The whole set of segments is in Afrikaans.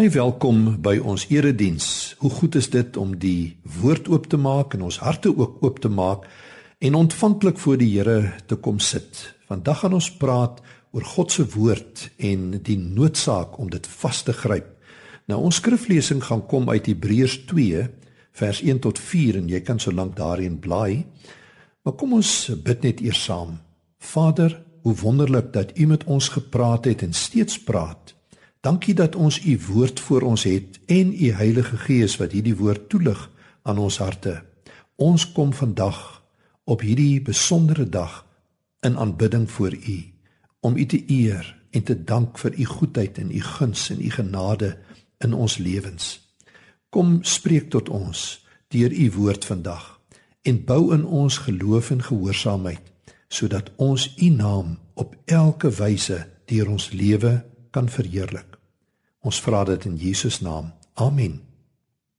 Baie welkom by ons erediens. Hoe goed is dit om die woord oop te maak en ons harte ook oop te maak en ontvanklik voor die Here te kom sit. Vandag gaan ons praat oor God se woord en die noodsaak om dit vas te gryp. Nou ons skriflesing gaan kom uit Hebreërs 2 vers 1 tot 4 en jy kan so lank daarin blaai. Maar kom ons bid net eers saam. Vader, hoe wonderlik dat U met ons gepraat het en steeds praat. Dankie dat ons u woord voor ons het en u Heilige Gees wat hierdie woord toelig aan ons harte. Ons kom vandag op hierdie besondere dag in aanbidding voor u om u te eer en te dank vir u goedheid en u guns en u genade in ons lewens. Kom spreek tot ons deur u woord vandag en bou in ons geloof en gehoorsaamheid sodat ons u naam op elke wyse deur ons lewe kan verheerlik. Ons vra dit in Jesus naam. Amen.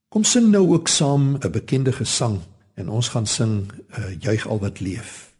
Kom sing nou ook saam 'n bekende gesang en ons gaan sing uh, juig al wat leef.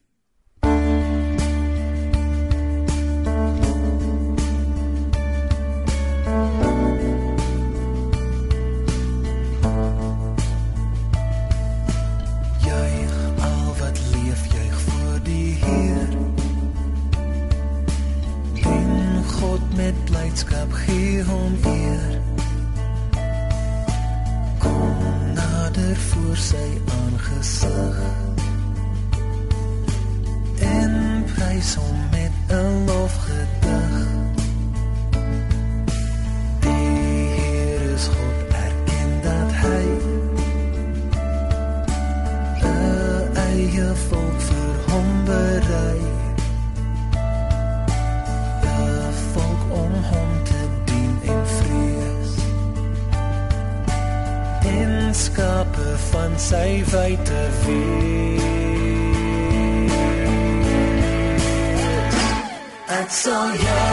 Ek sal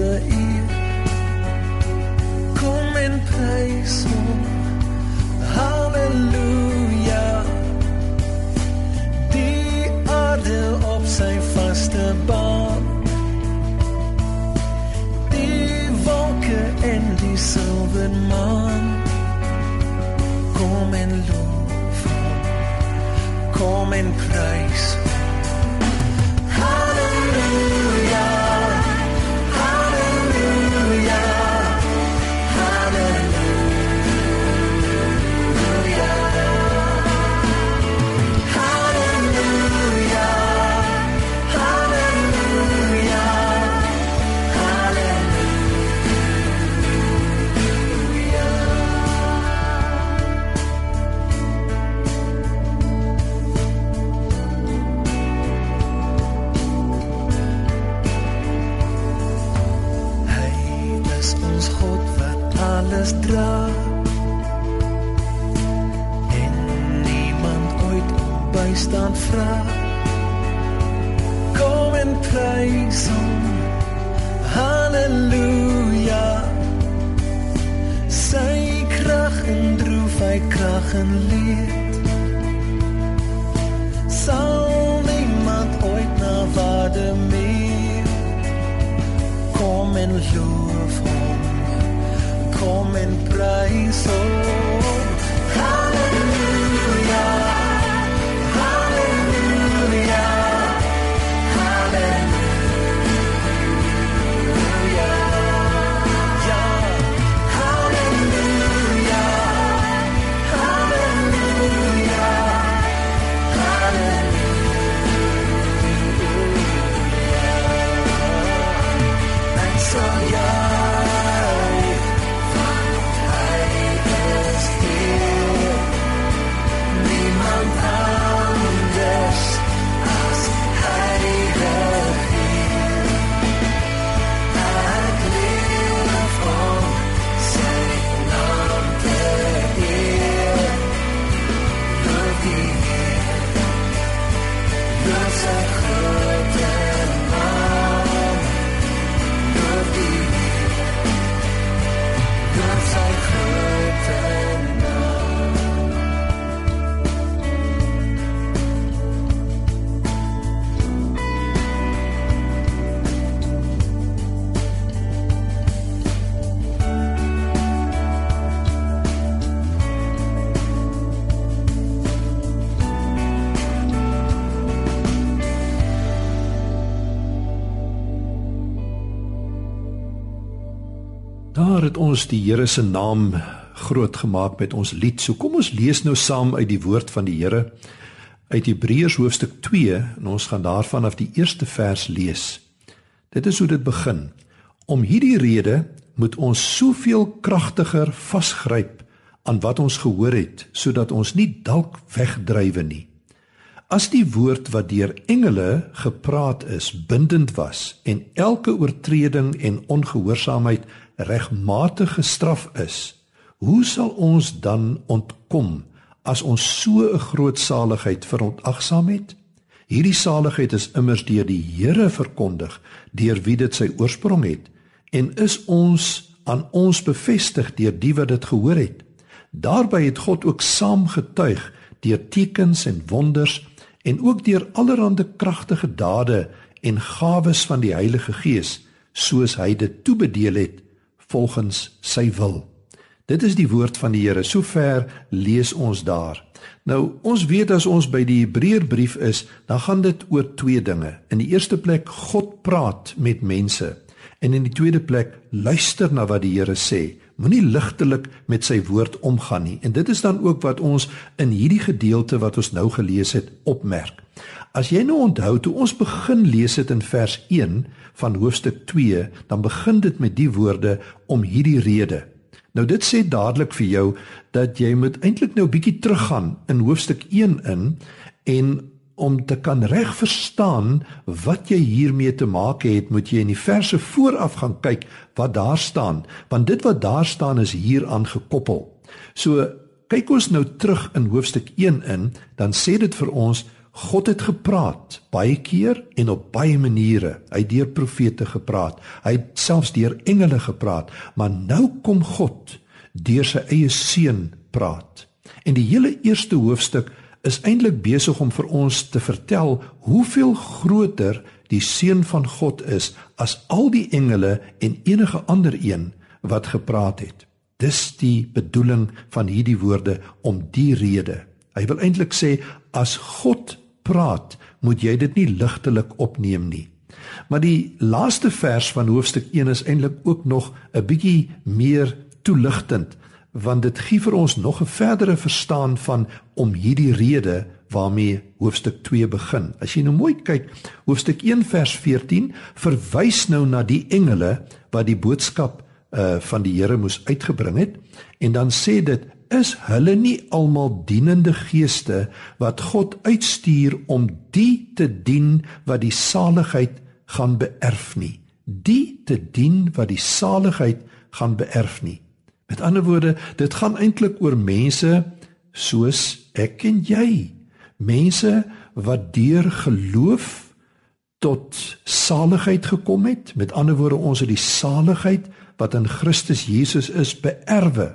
这一。Daar het ons die Here se naam groot gemaak met ons lied. So kom ons lees nou saam uit die woord van die Here uit Hebreërs hoofstuk 2 en ons gaan daarvan af die eerste vers lees. Dit is hoe dit begin. Om hierdie rede moet ons soveel kragtiger vasgryp aan wat ons gehoor het sodat ons nie dalk wegdrywe nie. As die woord wat deur engele gepraat is bindend was en elke oortreding en ongehoorsaamheid regmatig gestraf is, hoe sal ons dan ontkom as ons so 'n groot saligheid verontagsaam het? Hierdie saligheid is immers deur die Here verkondig, deur wie dit sy oorsprong het, en is ons aan ons bevestig deur die wat dit gehoor het. Daarby het God ook saam getuig deur tekens en wonders en ook deur allerlei kragtige dade en gawes van die Heilige Gees, soos hy dit toebedeel het volgens sy wil. Dit is die woord van die Here. Sover lees ons daar. Nou, ons weet as ons by die Hebreërbrief is, dan gaan dit oor twee dinge. In die eerste plek God praat met mense en in die tweede plek luister na wat die Here sê. Moenie ligtelik met sy woord omgaan nie. En dit is dan ook wat ons in hierdie gedeelte wat ons nou gelees het opmerk. As jy nou onthou toe ons begin lees dit in vers 1 van hoofstuk 2, dan begin dit met die woorde om hierdie rede. Nou dit sê dadelik vir jou dat jy moet eintlik nou 'n bietjie teruggaan in hoofstuk 1 in en om te kan reg verstaan wat jy hiermee te maak het, moet jy in die verse vooraf gaan kyk wat daar staan, want dit wat daar staan is hieraan gekoppel. So kyk ons nou terug in hoofstuk 1 in, dan sê dit vir ons God het gepraat baie keer en op baie maniere. Hy het deur profete gepraat. Hy het selfs deur engele gepraat, maar nou kom God deur sy eie seun praat. En die hele eerste hoofstuk is eintlik besig om vir ons te vertel hoeveel groter die seun van God is as al die engele en enige ander een wat gepraat het. Dis die bedoeling van hierdie woorde om die rede. Hy wil eintlik sê as God praat, moet jy dit nie ligtelik opneem nie. Maar die laaste vers van hoofstuk 1 is eintlik ook nog 'n bietjie meer toeligtend want dit gee vir ons nog 'n verdere verstaan van om hierdie rede waarmee hoofstuk 2 begin. As jy nou mooi kyk, hoofstuk 1 vers 14 verwys nou na die engele wat die boodskap uh van die Here moes uitgebring het en dan sê dit is hulle nie almal dienende geeste wat God uitstuur om die te dien wat die saligheid gaan beerf nie die te dien wat die saligheid gaan beerf nie Met ander woorde, dit gaan eintlik oor mense soos ek en jy. Mense wat deur geloof tot saligheid gekom het. Met ander woorde, ons het die saligheid wat in Christus Jesus is beerwe.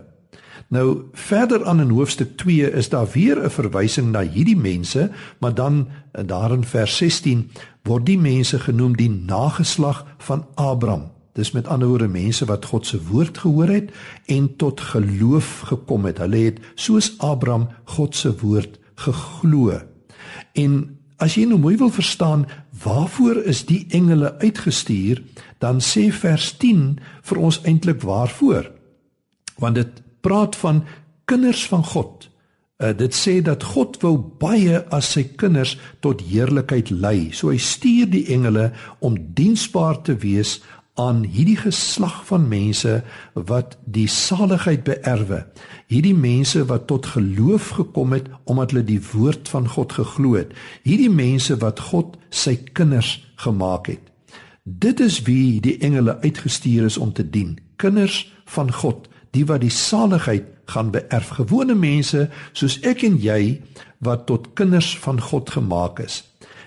Nou verder aan in hoofstuk 2 is daar weer 'n verwysing na hierdie mense, maar dan daar in vers 16 word die mense genoem die nageslag van Abraham. Dis met ander woorde mense wat God se woord gehoor het en tot geloof gekom het. Hulle het soos Abraham God se woord geglo. En as jy nou mooi wil verstaan waarvoor is die engele uitgestuur, dan sê vers 10 vir ons eintlik waarvoor. Want dit praat van kinders van God. Uh, dit sê dat God wou baie as sy kinders tot heerlikheid lei. So hy stuur die engele om diensbaar te wees aan hierdie geslag van mense wat die saligheid beerwe. Hierdie mense wat tot geloof gekom het omdat hulle die woord van God geglo het. Hierdie mense wat God sy kinders gemaak het. Dit is wie die engele uitgestuur is om te dien. Kinders van God, die wat die saligheid gaan beerf. Gewone mense soos ek en jy wat tot kinders van God gemaak is.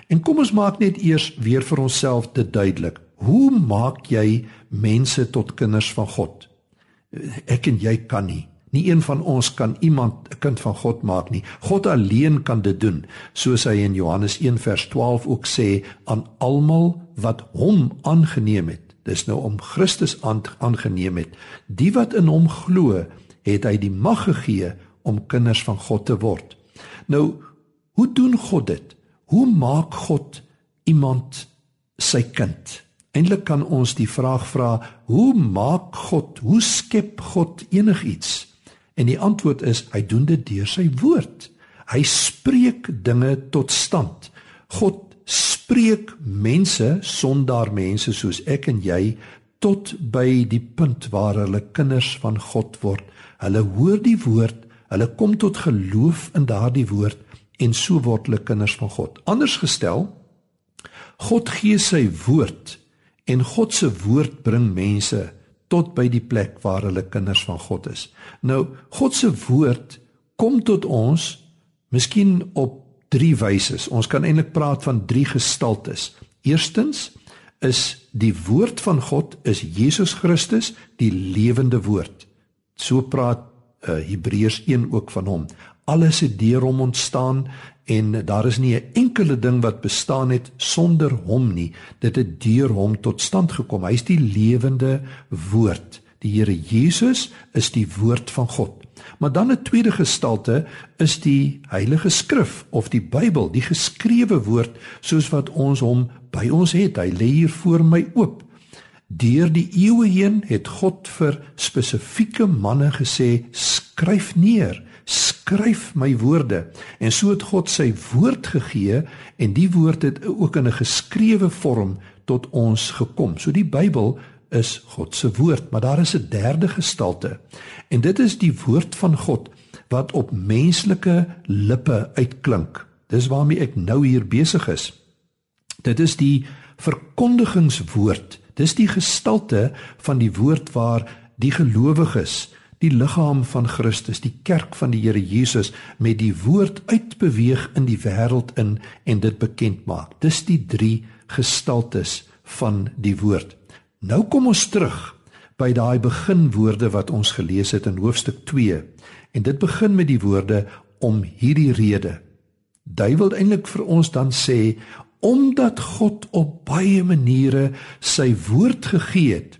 En kom ons maak net eers weer vir onsself dit duidelik. Hoe maak jy mense tot kinders van God? Ek en jy kan nie. Nie een van ons kan iemand 'n kind van God maak nie. God alleen kan dit doen, soos hy in Johannes 1 vers 12 ook sê aan almal wat hom aangeneem het. Dis nou om Christus aangeneem het. Die wat in hom glo, het hy die mag gegee om kinders van God te word. Nou, hoe doen God dit? Hoe maak God iemand sy kind? Eintlik kan ons die vraag vra, hoe maak God, hoe skep God enigiets? En die antwoord is hy doen dit deur sy woord. Hy spreek dinge tot stand. God spreek mense, sondaar mense soos ek en jy tot by die punt waar hulle kinders van God word. Hulle hoor die woord, hulle kom tot geloof in daardie woord en so word hulle kinders van God. Anders gestel, God gee sy woord En God se woord bring mense tot by die plek waar hulle kinders van God is. Nou, God se woord kom tot ons miskien op drie wyse. Ons kan eintlik praat van drie gestaltes. Eerstens is die woord van God is Jesus Christus, die lewende woord. So praat uh, Hebreërs 1 ook van hom. Alles het deur hom ontstaan en daar is nie 'n enkele ding wat bestaan het sonder hom nie. Dit het deur hom tot stand gekom. Hy is die lewende woord. Die Here Jesus is die woord van God. Maar dan 'n tweede gestalte is die Heilige Skrif of die Bybel, die geskrewe woord soos wat ons hom by ons het. Hy lê hier voor my oop. Deur die eeue heen het God vir spesifieke manne gesê: "Skryf neer." skryf my woorde en so het God sy woord gegee en die woord het ook in 'n geskrewe vorm tot ons gekom. So die Bybel is God se woord, maar daar is 'n derde gestalte. En dit is die woord van God wat op menslike lippe uitklink. Dis waarmee ek nou hier besig is. Dit is die verkondigingswoord. Dis die gestalte van die woord waar die gelowiges die liggaam van Christus, die kerk van die Here Jesus met die woord uitbeweeg in die wêreld in en dit bekend maak. Dis die drie gestaltes van die woord. Nou kom ons terug by daai beginwoorde wat ons gelees het in hoofstuk 2 en dit begin met die woorde om hierdie rede. Duiwel eintlik vir ons dan sê omdat God op baie maniere sy woord gegee het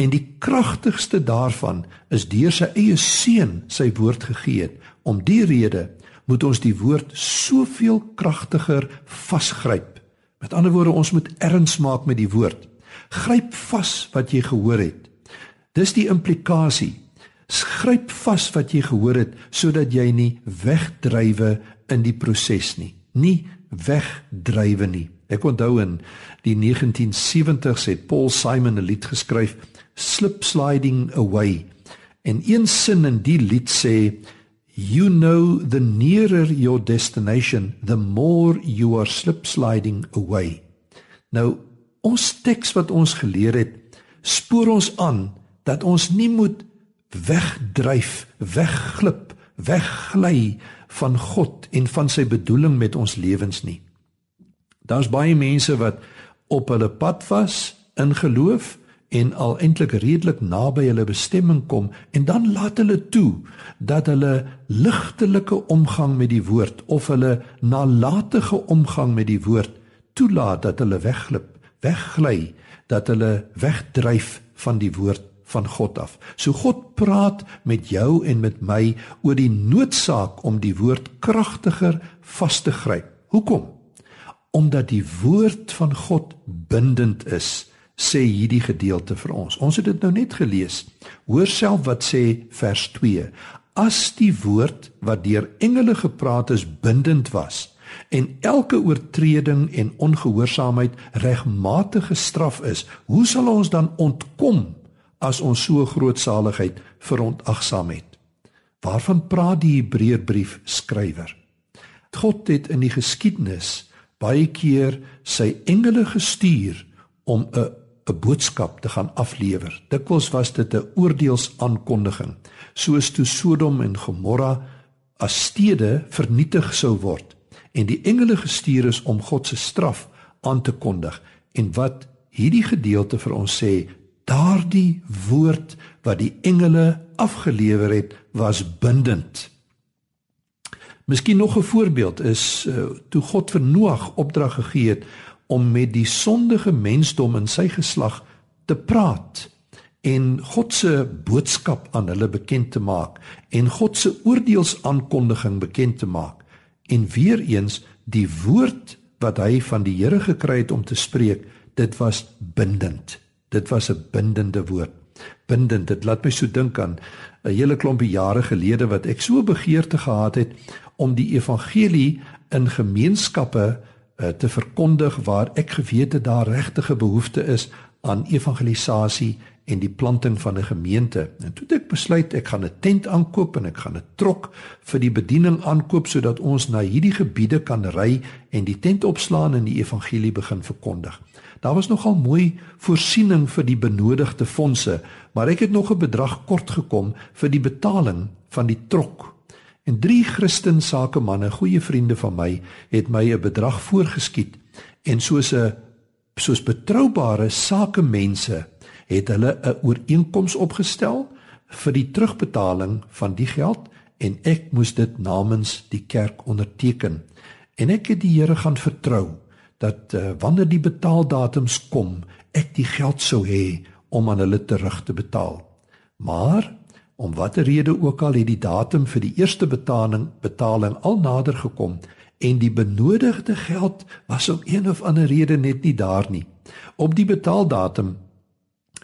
En die kragtigste daarvan is deur sy eie seun sy woord gegee het. Om die rede moet ons die woord soveel kragtiger vasgryp. Met ander woorde, ons moet erns maak met die woord. Gryp vas wat jy gehoor het. Dis die implikasie. Gryp vas wat jy gehoor het sodat jy nie wegdrywe in die proses nie. Nie wegdrywe nie. Ek onthou in die 1970s het Paul Simon 'n lied geskryf slip sliding away. En een sin in die lied sê you know the nearer your destination the more you are slip sliding away. Nou ons teks wat ons geleer het spoor ons aan dat ons nie moet wegdryf, wegglip, weggly van God en van sy bedoeling met ons lewens nie. Daar's baie mense wat op hulle pad was in geloof en al eintlik redelik naby hulle bestemming kom en dan laat hulle toe dat hulle ligtelike omgang met die woord of hulle nalatige omgang met die woord toelaat dat hulle wegglip, weggly, dat hulle wegdryf van die woord van God af. So God praat met jou en met my oor die noodsaak om die woord kragtiger vas te gryp. Hoekom? Omdat die woord van God bindend is sê hierdie gedeelte vir ons. Ons het dit nou net gelees. Hoor self wat sê vers 2. As die woord wat deur engele gepraat is bindend was en elke oortreding en ongehoorsaamheid regmatig gestraf is, hoe sal ons dan ontkom as ons so groot saligheid verontagsaam het? Waarvan praat die Hebreërbrief skrywer? God het in die geskiedenis baie keer sy engele gestuur om 'n 'n boodskap te gaan aflewer. Dikwels was dit 'n oordeelsaankondiging, soos toe Sodom en Gomorra as stede vernietig sou word en die engele gestuur is om God se straf aan te kondig. En wat hierdie gedeelte vir ons sê, daardie woord wat die engele afgelewer het, was bindend. Miskien nog 'n voorbeeld is uh, toe God vir Noag opdrag gegee het om met die sondige mensdom in sy geslag te praat en God se boodskap aan hulle bekend te maak en God se oordeelsaankondiging bekend te maak en weer eens die woord wat hy van die Here gekry het om te spreek dit was bindend. Dit was 'n bindende woord. Bindend dit laat my so dink aan 'n hele klompie jare gelede wat ek so begeerte gehad het om die evangelie in gemeenskappe uh, te verkondig waar ek geweet het daar regtige behoefte is aan evangelisasie en die planting van 'n gemeente. En toe het ek besluit ek gaan 'n tent aankoop en ek gaan 'n trok vir die bediening aankoop sodat ons na hierdie gebiede kan ry en die tent opslaan en die evangelie begin verkondig. Daar was nogal mooi voorsiening vir die benodigde fondse, maar ek het nog 'n bedrag kort gekom vir die betaling van die trok En drie Christen sakemanne, goeie vriende van my, het my 'n bedrag voorgeskiet en soos 'n soos betroubare sakemense het hulle 'n ooreenkoms opgestel vir die terugbetaling van die geld en ek moes dit namens die kerk onderteken. En ek het die Here gaan vertrou dat uh, wanneer die betaaldatums kom, ek die geld sou hê om aan hulle terug te betaal. Maar Om watter rede ook al het die datum vir die eerste betaling betaling al nader gekom en die benodigde geld was om een of ander rede net nie daar nie. Op die betaaldatum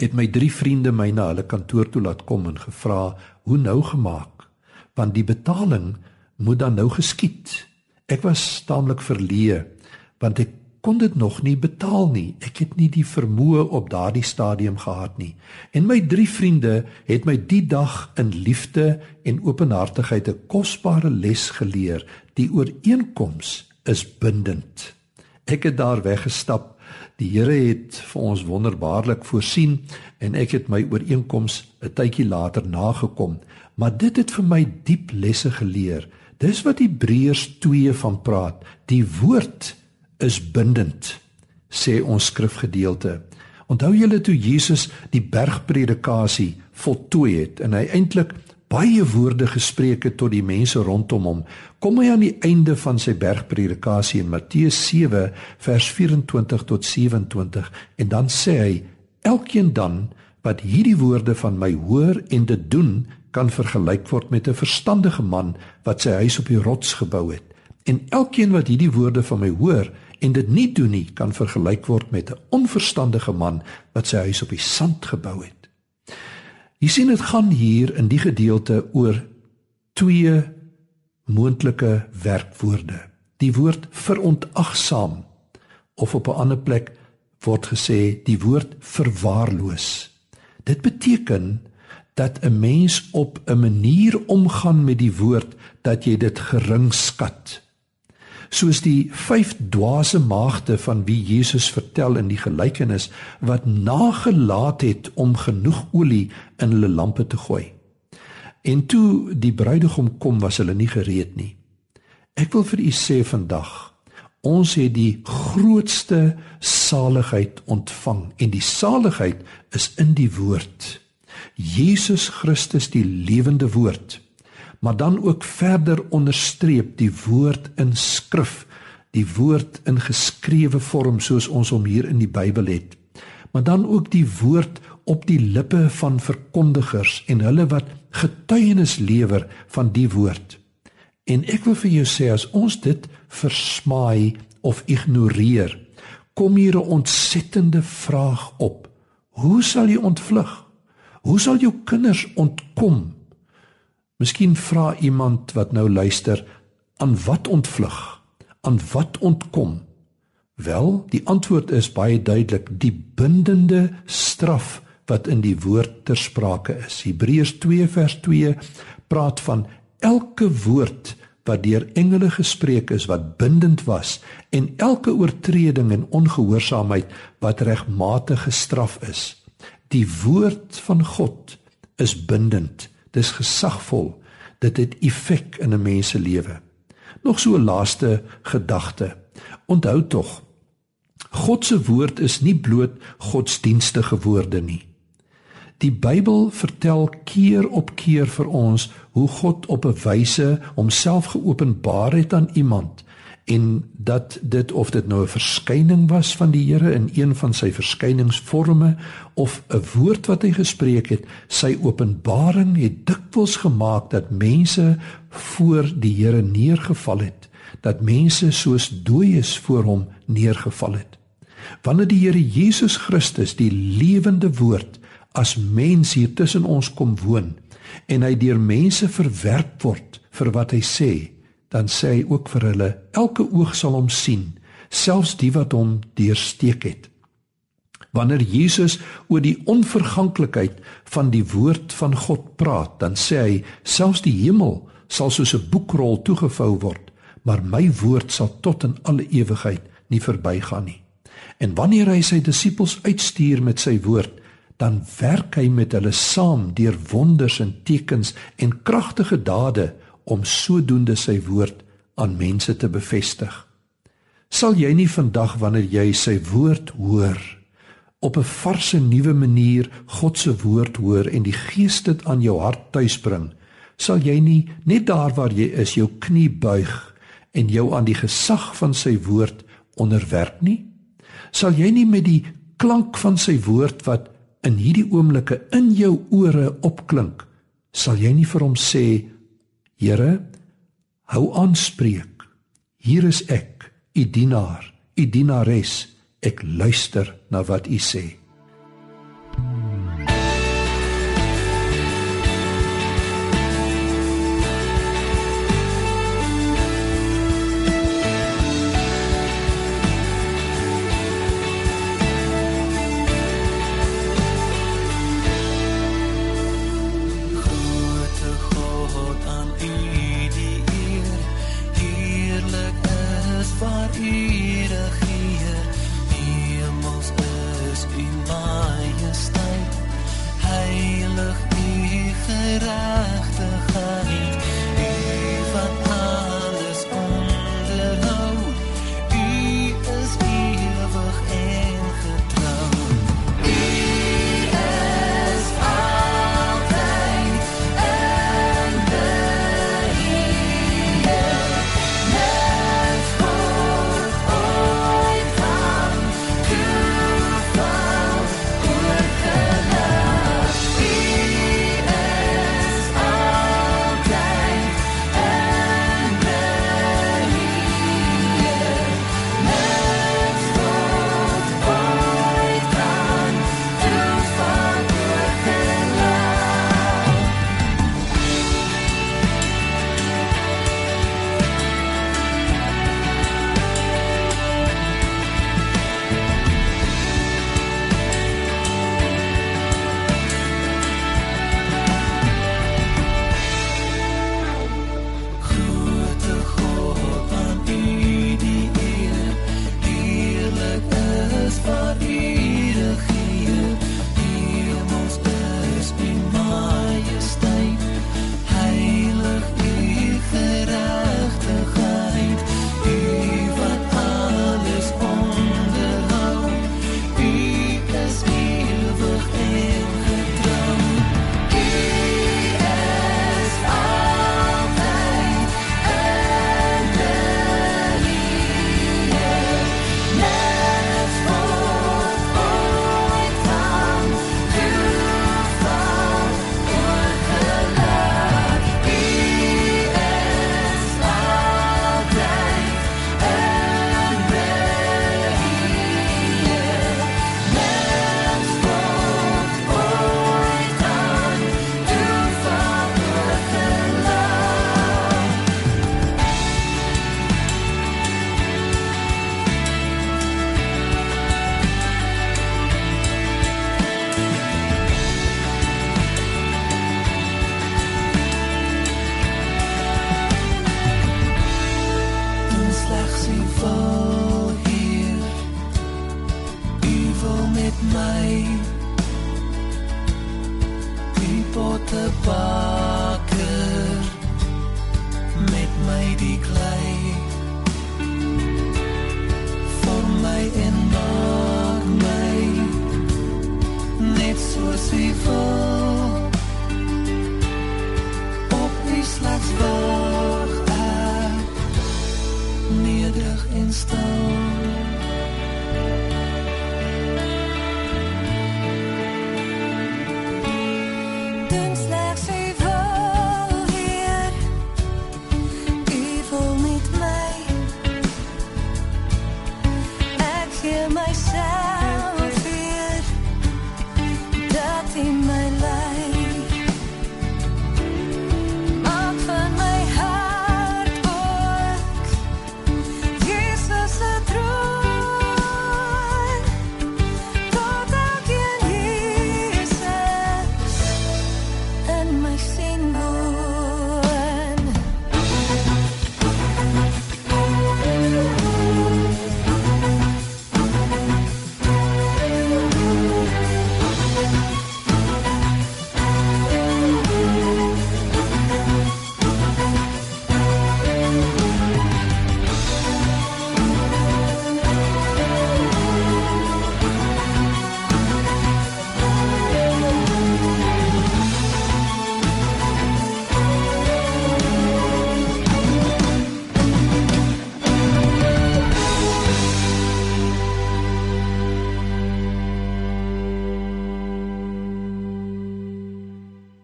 het my drie vriende my na hulle kantoor toe laat kom en gevra hoe nou gemaak want die betaling moet dan nou geskied. Ek was taamlik verleë want ek kon dit nog nie betaal nie. Ek het nie die vermoë op daardie stadium gehad nie. En my drie vriende het my die dag in liefde en openhartigheid 'n kosbare les geleer. Die ooreenkoms is bindend. Ek het daar weggestap. Die Here het vir ons wonderbaarlik voorsien en ek het my ooreenkoms 'n tydjie later nagekom. Maar dit het vir my diep lesse geleer. Dis wat Hebreërs 2 van praat. Die woord is bindend sê ons skrifgedeelte. Onthou julle toe Jesus die bergpredikasie voltooi het en hy eintlik baie woorde gespreek het tot die mense rondom hom, kom hy aan die einde van sy bergpredikasie in Matteus 7 vers 24 tot 27 en dan sê hy: Elkeen dan wat hierdie woorde van my hoor en dit doen, kan vergelyk word met 'n verstandige man wat sy huis op die rots gebou het. En elkeen wat hierdie woorde van my hoor en dit nie doen nie kan vergelyk word met 'n onverstandige man wat sy huis op die sand gebou het. Jy sien dit gaan hier in die gedeelte oor twee moontlike werkwoorde. Die woord verontagsaam of op 'n ander plek word gesê die woord verwaarloos. Dit beteken dat 'n mens op 'n manier omgaan met die woord dat jy dit gering skat soos die vyf dwaase maagde van wie Jesus vertel in die gelykenis wat nagelaat het om genoeg olie in hulle lampe te gooi. En toe die bruidegom kom, was hulle nie gereed nie. Ek wil vir u sê vandag, ons het die grootste saligheid ontvang en die saligheid is in die woord. Jesus Christus die lewende woord. Maar dan ook verder onderstreep die woord in skrif, die woord in geskrewe vorm soos ons hom hier in die Bybel het. Maar dan ook die woord op die lippe van verkondigers en hulle wat getuienis lewer van die woord. En ek wil vir jou sê as ons dit versmaai of ignoreer, kom hier 'n ontsettende vraag op. Hoe sal jy ontvlug? Hoe sal jou kinders ontkom? Miskien vra iemand wat nou luister, aan wat ontvlug? Aan wat ontkom? Wel, die antwoord is baie duidelik, die bindende straf wat in die woord ter sprake is. Hebreërs 2 vers 2 praat van elke woord wat deur engele gespreek is wat bindend was en elke oortreding en ongehoorsaamheid wat regmatig gestraf is. Die woord van God is bindend. Dis gesagvol. Dit het effek in 'n mens se lewe. Nog so 'n laaste gedagte. Onthou tog God se woord is nie bloot godsdienstige woorde nie. Die Bybel vertel keer op keer vir ons hoe God op 'n wyse homself geopenbaar het aan iemand en dat dit of dit nou 'n verskyning was van die Here in een van sy verskyningsforme of 'n woord wat hy gespreek het, sy openbaring het dikwels gemaak dat mense voor die Here neergeval het, dat mense soos dooies voor hom neergeval het. Wanneer die Here Jesus Christus, die lewende woord, as mens hier tussen ons kom woon en hy deur mense verwerp word vir wat hy sê, dan sê hy ook vir hulle elke oog sal hom sien, selfs die wat hom deursteek het. Wanneer Jesus oor die onverganklikheid van die woord van God praat, dan sê hy selfs die hemel sal soos 'n boekrol toegevou word, maar my woord sal tot in alle ewigheid nie verbygaan nie. En wanneer hy sy disippels uitstuur met sy woord, dan werk hy met hulle saam deur wonders en tekens en kragtige dade om sodoende sy woord aan mense te bevestig. Sal jy nie vandag wanneer jy sy woord hoor op 'n varse nuwe manier God se woord hoor en die Gees dit aan jou hart tuisbring, sal jy nie net daar waar jy is jou knie buig en jou aan die gesag van sy woord onderwerp nie? Sal jy nie met die klank van sy woord wat in hierdie oomblikke in jou ore opklink, sal jy nie vir hom sê, Here, hou aanspreek. Hier is ek, u dienaar, u dienares. Ek luister na wat u sê.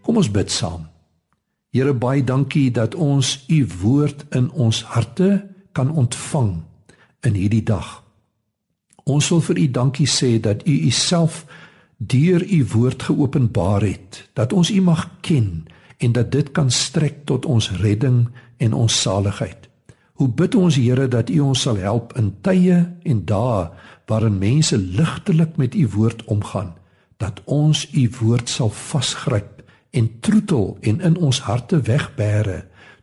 Kom ons bid saam. Here baie dankie dat ons u woord in ons harte kan ontvang in hierdie dag. Ons wil vir u dankie sê dat u uself deur u woord geopenbaar het, dat ons u mag ken en dat dit kan strek tot ons redding en ons saligheid. Hoe bid ons Here dat u ons sal help in tye en dae waarin mense ligtelik met u woord omgaan, dat ons u woord sal vasgryp en troetel en in ons harte wegbêre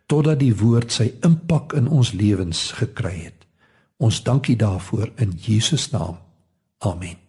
totdat die woord sy impak in ons lewens gekry het. Ons dankie daarvoor in Jesus naam. Amen.